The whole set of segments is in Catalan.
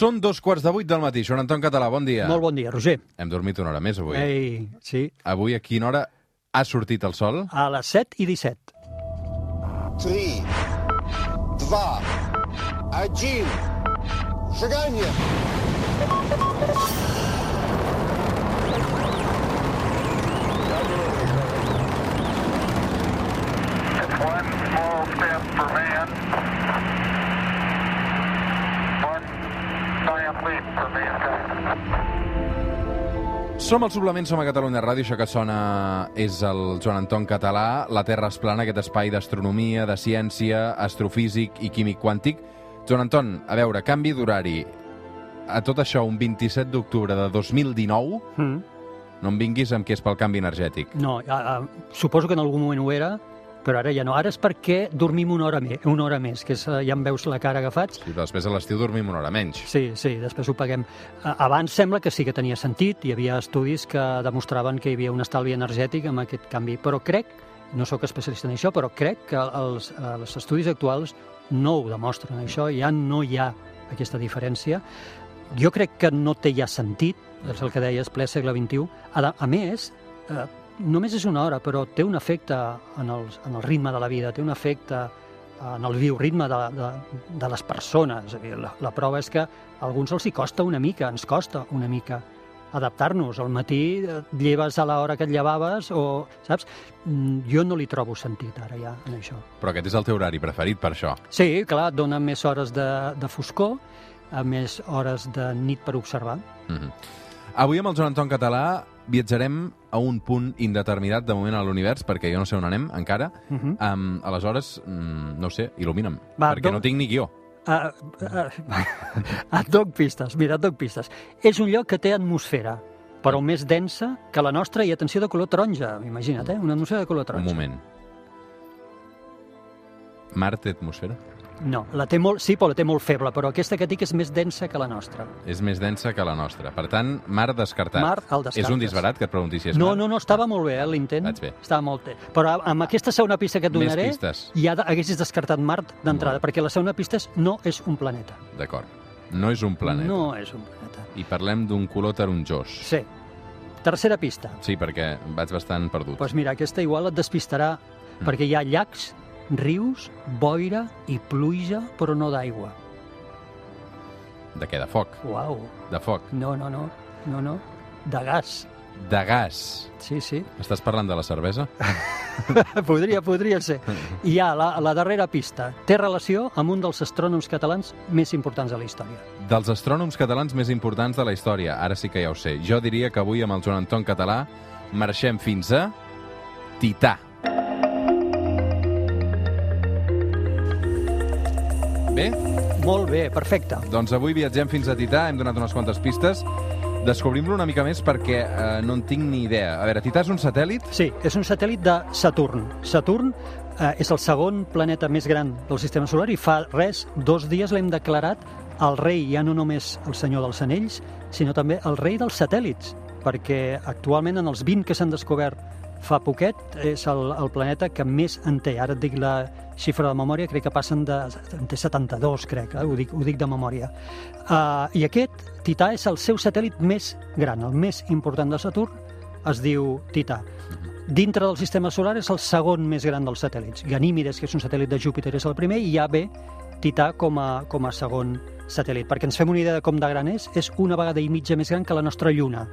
Són dos quarts de vuit del matí. Joan Anton Català, bon dia. Molt bon dia, Roger. Hem dormit una hora més avui. Ei, sí. Avui a quina hora ha sortit el sol? A les 7 i 17. 3, 2, 1, seganya! One small step for man, Som al Suplement, som a Catalunya Ràdio, això que sona és el Joan Anton Català, La Terra es plana, aquest espai d'astronomia, de ciència, astrofísic i químic quàntic. Joan Anton, a veure, canvi d'horari. A tot això, un 27 d'octubre de 2019, Mm. no em vinguis amb que és pel canvi energètic. No, a, a, suposo que en algun moment ho era, però ara ja no. Ara és perquè dormim una hora, més, una hora més, que és, eh, ja em veus la cara agafats. Sí, després a l'estiu dormim una hora menys. Sí, sí, després ho paguem. Abans sembla que sí que tenia sentit, hi havia estudis que demostraven que hi havia un estalvi energètic amb aquest canvi, però crec, no sóc especialista en això, però crec que els, eh, els estudis actuals no ho demostren, això, ja no hi ha aquesta diferència. Jo crec que no té ja sentit, és el que deies, ple segle XXI. A, a més, eh, només és una hora, però té un efecte en el, en el ritme de la vida, té un efecte en el bioritme de, de, de les persones. És a dir, la, la prova és que a alguns els hi costa una mica, ens costa una mica adaptar-nos. Al matí et lleves a l'hora que et llevaves o, saps? Mm, Jo no li trobo sentit ara ja en això. Però aquest és el teu horari preferit per això. Sí, clar, et dona més hores de, de foscor, a més hores de nit per observar. Mm -hmm. Avui amb el Joan Anton Català viatjarem a un punt indeterminat de moment a l'univers, perquè jo no sé on anem encara. Uh -huh. Um, aleshores, mm, no sé, il·lumina'm, Va, perquè no tinc ni guió. Uh, uh, et doc pistes, mira, et doc pistes. És un lloc que té atmosfera, però més densa que la nostra i atenció de color taronja, imagina't, eh? Una atmosfera de color Un taronja. moment. Mart té atmosfera? No, la té molt, sí, però la té molt feble, però aquesta que dic és més densa que la nostra. És més densa que la nostra. Per tant, Mart descartat. Mar, el descartes. És un disbarat que et pregunti si és No, Mart? no, no, estava molt bé, eh, l'intent. Vaig bé. Estava molt bé. Però amb aquesta segona pista que et donaré, ja haguessis descartat Mart d'entrada, perquè la segona pista és no és un planeta. D'acord. No és un planeta. No és un planeta. I parlem d'un color taronjós. Sí. Tercera pista. Sí, perquè vaig bastant perdut. Doncs pues mira, aquesta igual et despistarà, Mm. perquè hi ha llacs, rius, boira i pluja, però no d'aigua. De què? De foc? Uau, De foc. no, no, no, no, no, de gas. De gas. Sí, sí, Estàs parlant de la cervesa? podria, podria ser. I ja, la, la darrera pista. Té relació amb un dels astrònoms catalans més importants de la història. Dels astrònoms catalans més importants de la història. Ara sí que ja ho sé. Jo diria que avui amb el Joan Anton Català marxem fins a Tità. Bé, Molt bé, perfecte. doncs avui viatgem fins a Tità, hem donat unes quantes pistes. Descobrim-lo una mica més perquè eh, no en tinc ni idea. A veure, Tità és un satèl·lit? Sí, és un satèl·lit de Saturn. Saturn eh, és el segon planeta més gran del sistema solar i fa res, dos dies l'hem declarat el rei, ja no només el senyor dels anells, sinó també el rei dels satèl·lits, perquè actualment en els 20 que s'han descobert fa poquet és el, el planeta que més en té. Ara et dic la xifra de memòria, crec que passen de... en té 72, crec, eh? ho, dic, ho dic de memòria. Uh, I aquest, Tità, és el seu satèl·lit més gran, el més important de Saturn, es diu Tità. Dintre del sistema solar és el segon més gran dels satèl·lits. Ganímedes, que és un satèl·lit de Júpiter, és el primer, i ja ve Tità com a, com a segon satèl·lit. Perquè ens fem una idea de com de gran és, és una vegada i mitja més gran que la nostra Lluna.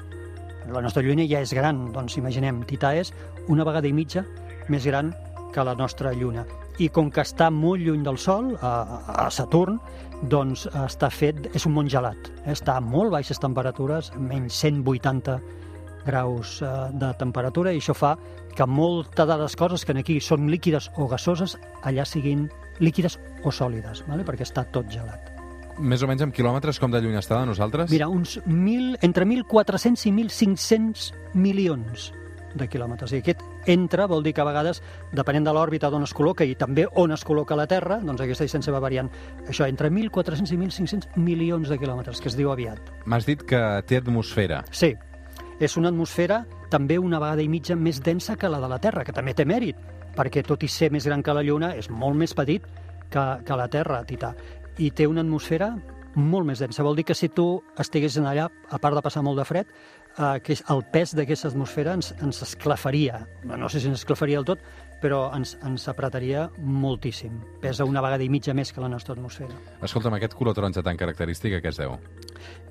La nostra Lluna ja és gran, doncs imaginem, Tità és una vegada i mitja més gran que la nostra Lluna. I com que està molt lluny del Sol, a, a Saturn, doncs està fet, és un món gelat. Està a molt baixes temperatures, menys 180 graus eh, de temperatura, i això fa que moltes de les coses que aquí són líquides o gasoses, allà siguin líquides o sòlides, vale? perquè està tot gelat. Més o menys amb quilòmetres com de lluny està de nosaltres? Mira, uns mil, entre 1.400 i 1.500 milions de quilòmetres. I aquest entra vol dir que a vegades, depenent de l'òrbita d'on es col·loca i també on es col·loca la Terra, doncs aquesta distància va variant. Això, entre 1.400 i 1.500 milions de quilòmetres, que es diu aviat. M'has dit que té atmosfera. Sí, és una atmosfera també una vegada i mitja més densa que la de la Terra, que també té mèrit, perquè tot i ser més gran que la Lluna, és molt més petit que, que la Terra, Tità. I té una atmosfera molt més densa. Vol dir que si tu estiguessin allà, a part de passar molt de fred, eh, que el pes d'aquesta atmosfera ens, ens esclafaria. No sé si ens esclafaria del tot, però ens, ens apretaria moltíssim. Pesa una vegada i mitja més que la nostra atmosfera. Escolta'm, aquest color taronja tan característic a què es deu?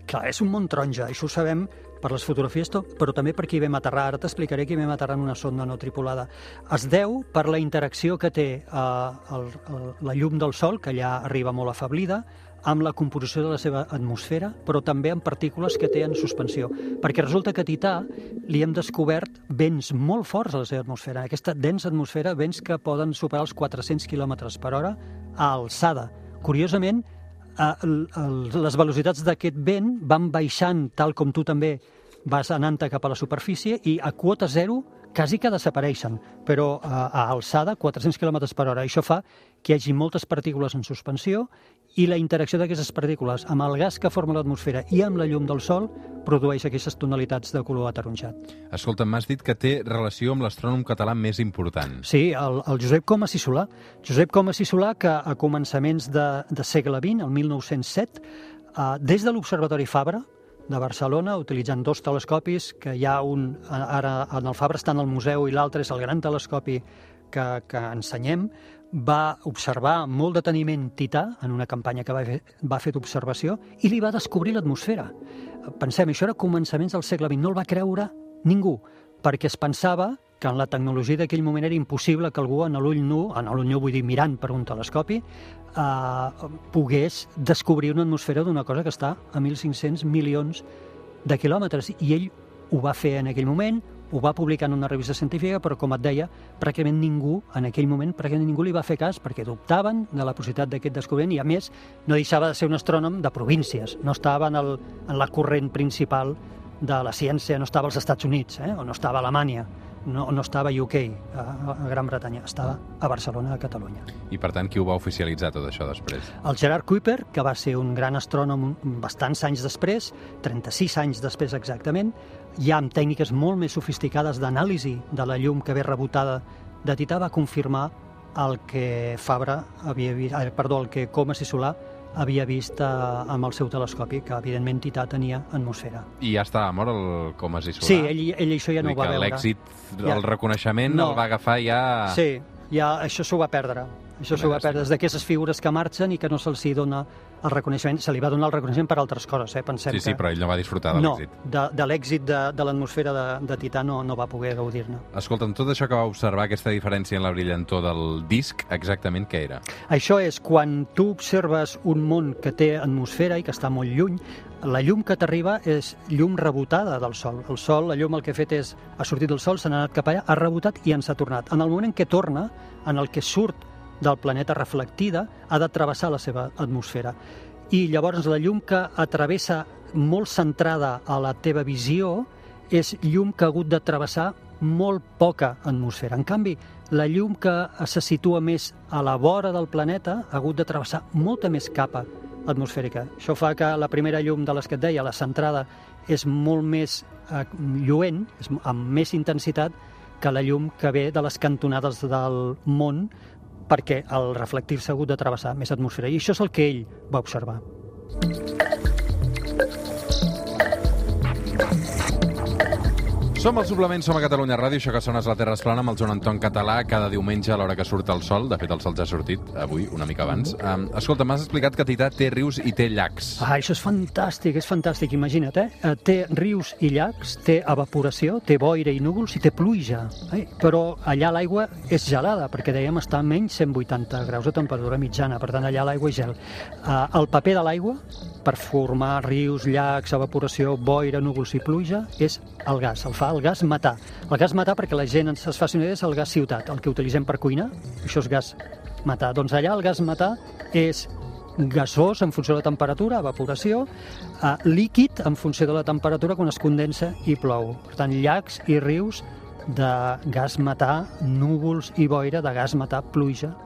Clar, és un món taronja, això ho sabem per les fotografies, to- però també per qui vam aterrar. Ara t'explicaré qui vam aterrar en una sonda no tripulada. Es deu per la interacció que té eh, el, el, la llum del Sol, que allà arriba molt afablida, amb la composició de la seva atmosfera, però també amb partícules que té en suspensió. Perquè resulta que a Tità li hem descobert vents molt forts a la seva atmosfera. Aquesta densa atmosfera, vents que poden superar els 400 km per hora a alçada. Curiosament, les velocitats d'aquest vent van baixant tal com tu també vas anant cap a la superfície i a quota zero quasi que desapareixen, però a, a alçada 400 km per hora. Això fa que hi hagi moltes partícules en suspensió i la interacció d'aquestes partícules amb el gas que forma l'atmosfera i amb la llum del Sol produeix aquestes tonalitats de color ataronjat. Escolta'm, m'has dit que té relació amb l'astrònom català més important. Sí, el, el Josep Comas i Solà. Josep Comas i Solà, que a començaments de, de segle XX, el 1907, eh, des de l'Observatori Fabra, de Barcelona, utilitzant dos telescopis, que hi ha un, ara en el Fabra està en el museu i l'altre és el gran telescopi que, que ensenyem, va observar molt deteniment Tità en una campanya que va fer, va fer d'observació i li va descobrir l'atmosfera. Pensem, això era començaments del segle XX, no el va creure ningú, perquè es pensava que en la tecnologia d'aquell moment era impossible que algú en l'ull nu, en l'ull nu vull dir mirant per un telescopi, eh, pogués descobrir una atmosfera d'una cosa que està a 1.500 milions de quilòmetres. I ell ho va fer en aquell moment, ho va publicar en una revista científica, però com et deia, pràcticament ningú, en aquell moment, pràcticament ningú li va fer cas perquè dubtaven de la possibilitat d'aquest descobriment i, a més, no deixava de ser un astrònom de províncies, no estava en, el, en la corrent principal de la ciència, no estava als Estats Units, eh? o no estava a Alemanya, no, no estava a UK, a, a Gran Bretanya, estava a Barcelona, a Catalunya. I, per tant, qui ho va oficialitzar tot això després? El Gerard Kuiper, que va ser un gran astrònom bastants anys després, 36 anys després exactament, ja amb tècniques molt més sofisticades d'anàlisi de la llum que ve rebotada de Tità, va confirmar el que Fabra havia vist, eh, perdó, el que Comas i Solà havia vist eh, amb el seu telescopi, que evidentment Tità tenia atmosfera. I ja estava mort el Comas i Solà? Sí, ell, ell això ja no ho va veure. l'èxit, Ja. el reconeixement No. el va agafar ja... Sí, ja això s'ho va perdre. Això s'ho va perdre. És d'aquestes figures que marxen i que no se'ls dona el reconeixement. Se li va donar el reconeixement per altres coses, eh? Pensem Sí, sí, que... però ell no va disfrutar de no, l'èxit. de, de l'èxit de, de l'atmosfera de, de Tità no, no va poder gaudir-ne. Escolta'm, tot això que va observar, aquesta diferència en la brillantor del disc, exactament què era? Això és quan tu observes un món que té atmosfera i que està molt lluny, la llum que t'arriba és llum rebotada del Sol. El Sol, la llum el que ha fet és, ha sortit del Sol, se n'ha anat cap allà, ha rebotat i ens ha tornat. En el moment en què torna, en el que surt del planeta reflectida, ha de travessar la seva atmosfera. I llavors la llum que atravessa molt centrada a la teva visió és llum que ha hagut de travessar molt poca atmosfera. En canvi, la llum que se situa més a la vora del planeta ha hagut de travessar molta més capa atmosfèrica. Això fa que la primera llum de les que et deia, la centrada, és molt més eh, lluent, és amb més intensitat que la llum que ve de les cantonades del món perquè al reflectir-se ha hagut de travessar més atmosfera. I això és el que ell va observar. Som al suplement, som a Catalunya Ràdio, això que sona és la Terra Esplana amb el Joan Anton Català cada diumenge a l'hora que surt el sol. De fet, el sol ja ha sortit avui, una mica abans. Um, escolta, m'has explicat que Tità té rius i té llacs. Ah, això és fantàstic, és fantàstic, imagina't, eh? Té rius i llacs, té evaporació, té boira i núvols i té pluja. Eh? Però allà l'aigua és gelada, perquè dèiem està a menys 180 graus de temperatura mitjana, per tant allà l'aigua és gel. Eh, el paper de l'aigua per formar rius, llacs, evaporació, boira, núvols i pluja és el gas, el fa el gas metà. El gas metà, perquè la gent ens es faci una idea, és el gas ciutat, el que utilitzem per cuinar, això és gas metà. Doncs allà el gas metà és gasós en funció de la temperatura, evaporació, eh, líquid en funció de la temperatura quan es condensa i plou. Per tant, llacs i rius de gas metà, núvols i boira de gas metà, pluja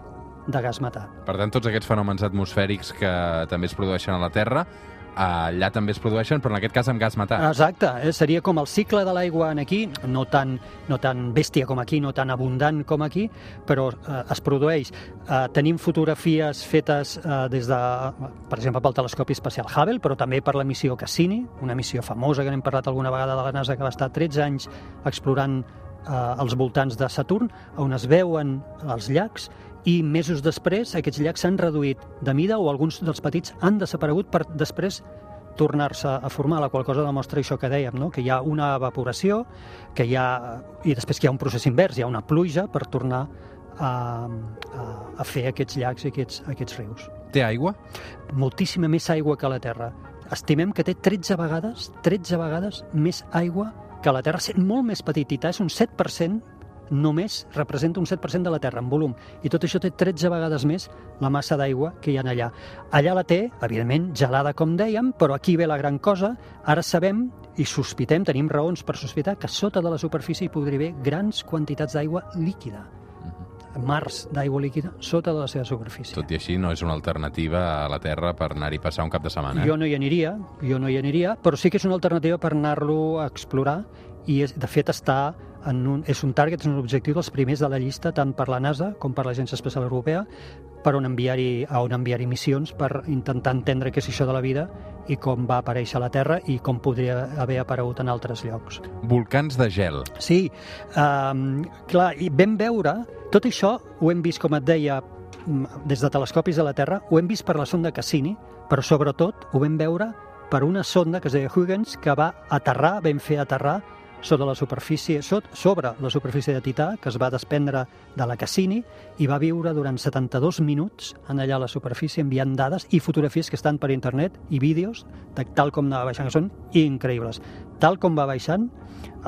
de gas metà. Per tant, tots aquests fenòmens atmosfèrics que també es produeixen a la Terra allà també es produeixen, però en aquest cas amb gas metà. Exacte, eh? seria com el cicle de l'aigua en aquí, no tan, no tan bèstia com aquí, no tan abundant com aquí, però eh, es produeix. Eh, tenim fotografies fetes eh, des de, per exemple, pel telescopi espacial Hubble, però també per la missió Cassini, una missió famosa que n'hem parlat alguna vegada de la NASA que va estar 13 anys explorant eh, els voltants de Saturn, on es veuen els llacs i mesos després aquests llacs s'han reduït de mida o alguns dels petits han desaparegut per després tornar-se a formar, la qual cosa demostra això que dèiem, no? que hi ha una evaporació, que hi ha, i després que hi ha un procés invers, hi ha una pluja per tornar a, a, a fer aquests llacs i aquests, aquests rius. Té aigua? Moltíssima més aigua que la Terra. Estimem que té 13 vegades, 13 vegades més aigua que la Terra, sent molt més petit. Tità és un 7%, només representa un 7% de la Terra en volum. I tot això té 13 vegades més la massa d'aigua que hi ha allà. Allà la té, evidentment, gelada, com dèiem, però aquí ve la gran cosa. Ara sabem i sospitem, tenim raons per sospitar, que sota de la superfície hi podria haver grans quantitats d'aigua líquida mars d'aigua líquida sota de la seva superfície. Tot i així, no és una alternativa a la Terra per anar-hi passar un cap de setmana. Eh? Jo no hi aniria, jo no hi aniria, però sí que és una alternativa per anar-lo a explorar i és, de fet està en un, és un target, és un objectiu dels primers de la llista tant per la NASA com per l'Agència Espacial Europea per on enviar-hi a on enviar-hi missions per intentar entendre què és això de la vida i com va aparèixer a la Terra i com podria haver aparegut en altres llocs. Volcans de gel. Sí, um, clar, i vam veure, tot això ho hem vist, com et deia, mm, des de telescopis de la Terra, ho hem vist per la sonda Cassini, però sobretot ho vam veure per una sonda que es deia Huygens, que va aterrar, vam fer aterrar sota la superfície, sobre la superfície de Tità, que es va desprendre de la Cassini i va viure durant 72 minuts en allà a la superfície enviant dades i fotografies que estan per internet i vídeos de tal com anava baixant, que són increïbles. Tal com va baixant,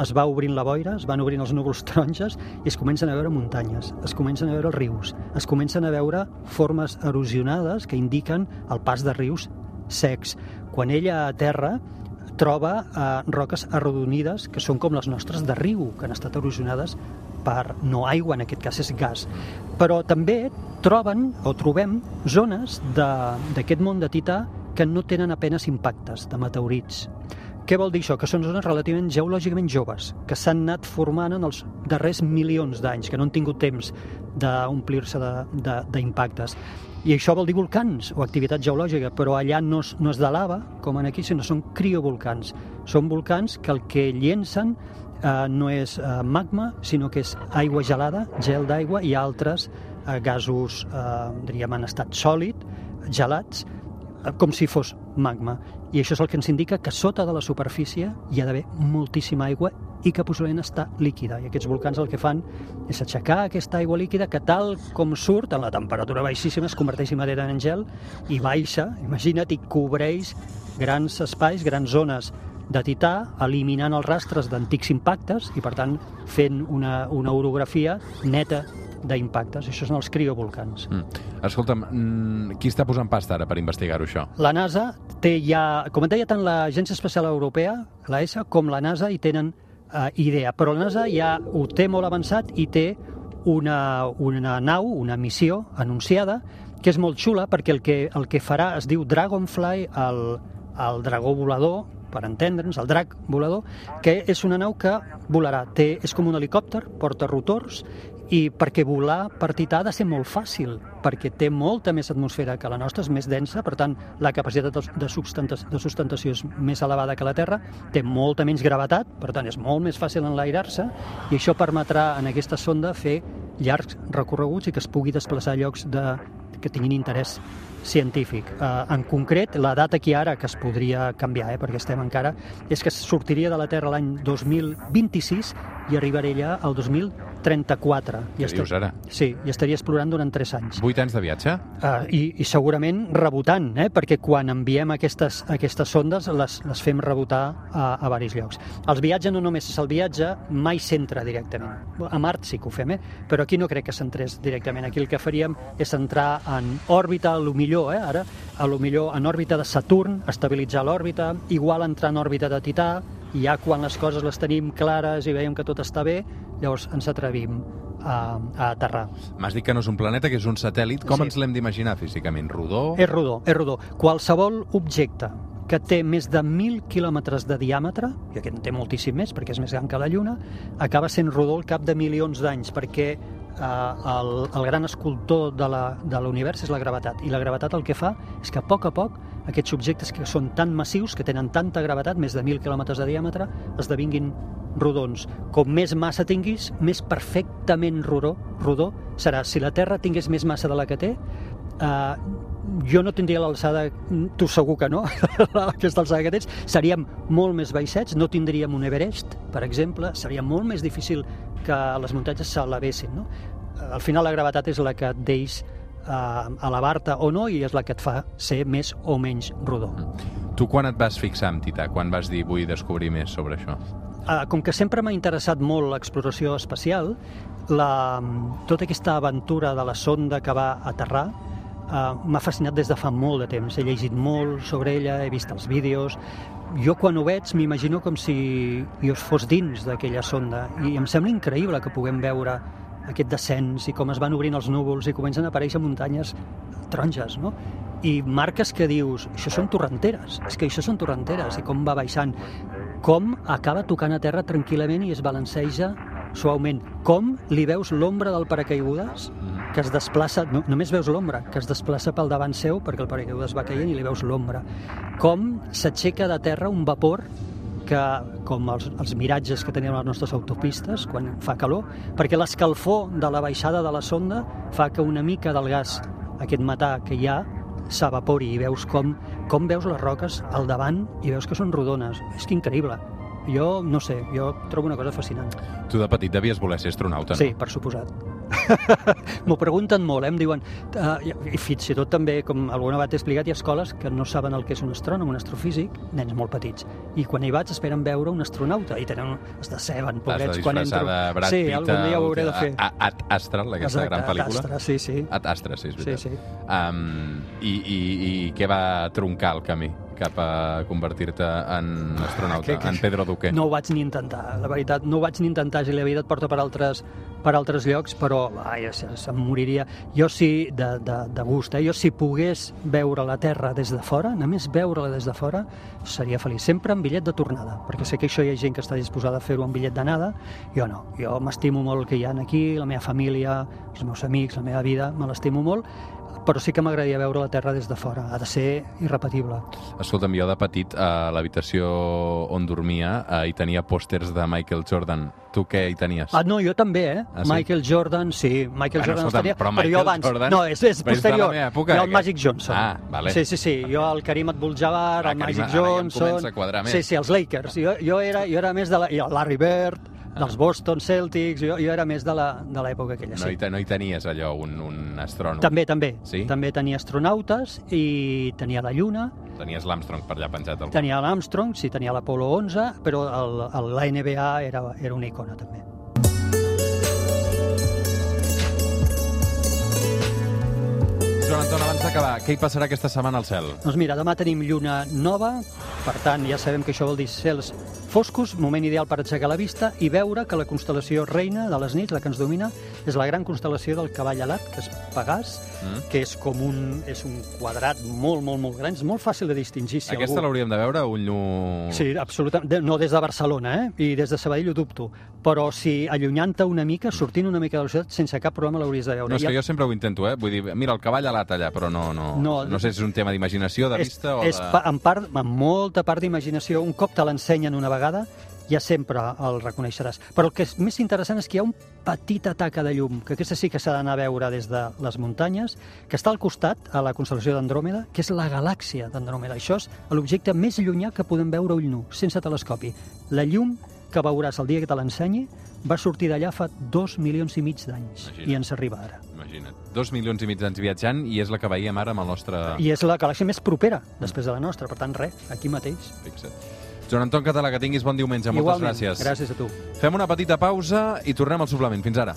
es va obrint la boira, es van obrint els núvols taronges i es comencen a veure muntanyes, es comencen a veure rius, es comencen a veure formes erosionades que indiquen el pas de rius secs. Quan ella a terra troba eh, roques arrodonides que són com les nostres de riu, que han estat erosionades per no aigua, en aquest cas és gas. Però també troben o trobem zones d'aquest món de Tità que no tenen apenes impactes de meteorits. Què vol dir això? Que són zones relativament geològicament joves, que s'han anat formant en els darrers milions d'anys, que no han tingut temps d'omplir-se d'impactes. I això vol dir volcans o activitat geològica, però allà no és, no és de lava, com en aquí, sinó són criovolcans. Són volcans que el que llencen eh, no és eh, magma, sinó que és aigua gelada, gel d'aigua i altres eh, gasos, eh, diríem, en estat sòlid, gelats, eh, com si fos magma. I això és el que ens indica que sota de la superfície hi ha d'haver moltíssima aigua i que possiblement està líquida. I aquests volcans el que fan és aixecar aquesta aigua líquida que tal com surt, en la temperatura baixíssima, es converteix immediatament en gel i baixa, imagina't, i cobreix grans espais, grans zones de tità, eliminant els rastres d'antics impactes i, per tant, fent una, una orografia neta d'impactes. Això són els criovolcans. Mm. Escolta'm, mm, qui està posant pasta ara per investigar-ho, això? La NASA té ja, com et deia, tant l'Agència Espacial Europea, la ESA, com la NASA hi tenen eh, idea, però la NASA ja ho té molt avançat i té una, una nau, una missió anunciada, que és molt xula perquè el que, el que farà es diu Dragonfly, el, el dragó volador, per entendre'ns, el drac volador, que és una nau que volarà. Té, és com un helicòpter, porta rotors, i perquè volar per Tità ha de ser molt fàcil, perquè té molta més atmosfera que la nostra, és més densa, per tant, la capacitat de sustentació, de sustentació és més elevada que la Terra, té molta menys gravetat, per tant, és molt més fàcil enlairar-se, i això permetrà en aquesta sonda fer llargs recorreguts i que es pugui desplaçar a llocs de, que tinguin interès científic. Uh, en concret, la data aquí ara, que es podria canviar, eh, perquè estem encara, és que sortiria de la Terra l'any 2026 i arribaria allà al 2034. Què dius ara? Sí, i estaria explorant durant 3 anys. Vuit anys de viatge? Uh, i, I segurament rebotant, eh? perquè quan enviem aquestes, aquestes sondes les, les fem rebotar a, a varis llocs. El viatge no només és el viatge, mai s'entra directament. A Mart sí que ho fem, eh? però aquí no crec que s'entrés directament. Aquí el que faríem és entrar en òrbita, a lo millor, eh? ara, a lo millor en òrbita de Saturn, estabilitzar l'òrbita, igual entrar en òrbita de Tità, i ja quan les coses les tenim clares i veiem que tot està bé, llavors ens atrevim a, a aterrar. M'has dit que no és un planeta, que és un satèl·lit. Com Sí. ens l'hem d'imaginar físicament? Rodó? És rodó, és rodó. Qualsevol objecte que té més de 1.000 quilòmetres de diàmetre, i aquest en té moltíssim més perquè és més gran que la Lluna, acaba sent rodó al cap de milions d'anys, perquè eh, el, el gran escultor de l'univers és la gravetat, i la gravetat el que fa és que a poc a poc aquests objectes que són tan massius, que tenen tanta gravetat, més de 1.000 quilòmetres de diàmetre, esdevinguin rodons. Com més massa tinguis, més perfectament rodó, rodó serà. Si la Terra tingués més massa de la que té, eh, jo no tindria l'alçada, tu segur que no, aquesta alçada que tens, seríem molt més baixets, no tindríem un Everest, per exemple, seria molt més difícil que les muntanyes s'elevessin. No? Al final la gravetat és la que et deix eh, elevar-te o no i és la que et fa ser més o menys rodó. Tu quan et vas fixar en Tità? Quan vas dir vull descobrir més sobre això? Uh, com que sempre m'ha interessat molt l'exploració espacial, la, tota aquesta aventura de la sonda que va aterrar uh, m'ha fascinat des de fa molt de temps. He llegit molt sobre ella, he vist els vídeos... Jo quan ho veig m'imagino com si jo fos dins d'aquella sonda i em sembla increïble que puguem veure aquest descens i com es van obrint els núvols i comencen a aparèixer muntanyes taronges, no? I marques que dius, això són torrenteres, és que això són torrenteres, i com va baixant, com acaba tocant a terra tranquil·lament i es balanceja suaument, com li veus l'ombra del paracaigudes que es desplaça, no, només veus l'ombra, que es desplaça pel davant seu perquè el paracaigudes va caient i li veus l'ombra. Com s'aixeca de terra un vapor que, com els, els miratges que tenim a les nostres autopistes quan fa calor, perquè l'escalfor de la baixada de la sonda fa que una mica del gas, aquest metà que hi ha, s'evapori i veus com, com veus les roques al davant i veus que són rodones. És que increïble. Jo, no sé, jo trobo una cosa fascinant. Tu de petit devies voler ser astronauta, Sí, no? per suposat. M'ho pregunten molt, eh? em diuen... Uh, i, fins i tot també, com alguna vegada t'he explicat, hi ha escoles que no saben el que és un astrònom, un astrofísic, nens molt petits. I quan hi vaig esperen veure un astronauta i tenen, es deceben, de pobrets, quan entro... de Brad sí, Pitt algun dia ho hauré de fer. a, a, Ad Astral, aquesta gran pel·lícula. Astra, sí, sí. Ad Astra, sí, és Sí, veritat. sí. Um, i, i, I què va troncar el camí cap a convertir-te en astronauta, Que- que- en Pedro Duque? No ho vaig ni intentar, la veritat, no ho vaig ni intentar, si la vida et porta per altres, per altres llocs, però ai, se, se'm moriria. Jo sí, de, de, de gust, eh? jo si pogués veure la Terra des de fora, només veure-la des de fora, seria feliç. Sempre amb bitllet de tornada, perquè sé que això hi ha gent que està disposada a fer-ho amb bitllet d'anada, jo no. Jo m'estimo molt que hi ha aquí, la meva família, els meus amics, la meva vida, me l'estimo molt, però sí que m'agradaria veure la Terra des de fora. Ha de ser irrepetible. Escolta'm, jo de petit a l'habitació on dormia eh, hi tenia pòsters de Michael Jordan. Tu què hi tenies? Ah, no, jo també, eh? Ah, sí? Michael Jordan, sí, Michael Bueno, Jordan escolta'm, estaria, però però, Michael jo abans. Jordan no, és, és posterior. època, jo el. Magic Johnson. Ah, vale. Sí, sí, sí, jo el Karim Abdul-Jabbar, Ah, el Karim, Magic ara ja em Johnson... a quadrar més. Sí, sí, els Lakers. Jo, jo, era, jo era més de la... i el Larry Bird, dels Boston Celtics, jo, jo era més de la- de l'època aquella, No, sí. hi, te- no hi tenies allò, un, un astrònom? També, també. Sí? També tenia astronautes i tenia la Lluna, Tenies l'Armstrong per allà penjat. Al... tenia l'Armstrong, sí, tenia l'Apolo 11, però el, el, la NBA era, era una icona també. Joan Anton, abans d'acabar, què hi passarà aquesta setmana al cel? Doncs mira, demà tenim lluna nova, per tant, ja sabem que això vol dir cels foscos, moment ideal per aixecar la vista i veure que la constel·lació reina de les nits, la que ens domina, és la gran constel·lació del cavall alat, que és Pegàs, Mm? que és com un, és un quadrat molt, molt, molt gran. És molt fàcil de distingir si Aquesta algú... l'hauríem de veure un llum... Sí, absolutament. De- No des de Barcelona, eh? I des de Sabadell ho dubto. Però si allunyant-te una mica, sortint una mica de la ciutat, sense cap problema l'hauries de veure. No, és que jo sempre ho intento, eh? Vull dir, mira, el cavall alat allà, però no, no, no, No. sé si és un tema d'imaginació, de és, vista o és de... en part, amb molta part d'imaginació. Un cop te l'ensenyen una vegada, ja sempre el reconeixeràs. Però el que és més interessant és que hi ha un petit taca de llum, que aquesta sí que s'ha d'anar a veure des de les muntanyes, que està al costat, a la constel·lació d'Andròmeda, que és la galàxia d'Andròmeda. Això és l'objecte més llunyà que podem veure a ull nu, sense telescopi. La llum que veuràs el dia que te l'ensenyi va sortir d'allà fa dos milions i mig d'anys i ens arriba ara. Imagina't. Dos milions i mig d'anys viatjant i és la que veiem ara amb el nostre... I és la galàxia més propera després de la nostra, per tant, res, aquí mateix. Fixa't. Joan Anton Català, que tinguis bon diumenge. Moltes Igualment, gràcies. gràcies a tu. Fem una petita pausa i tornem al suplement. Fins ara.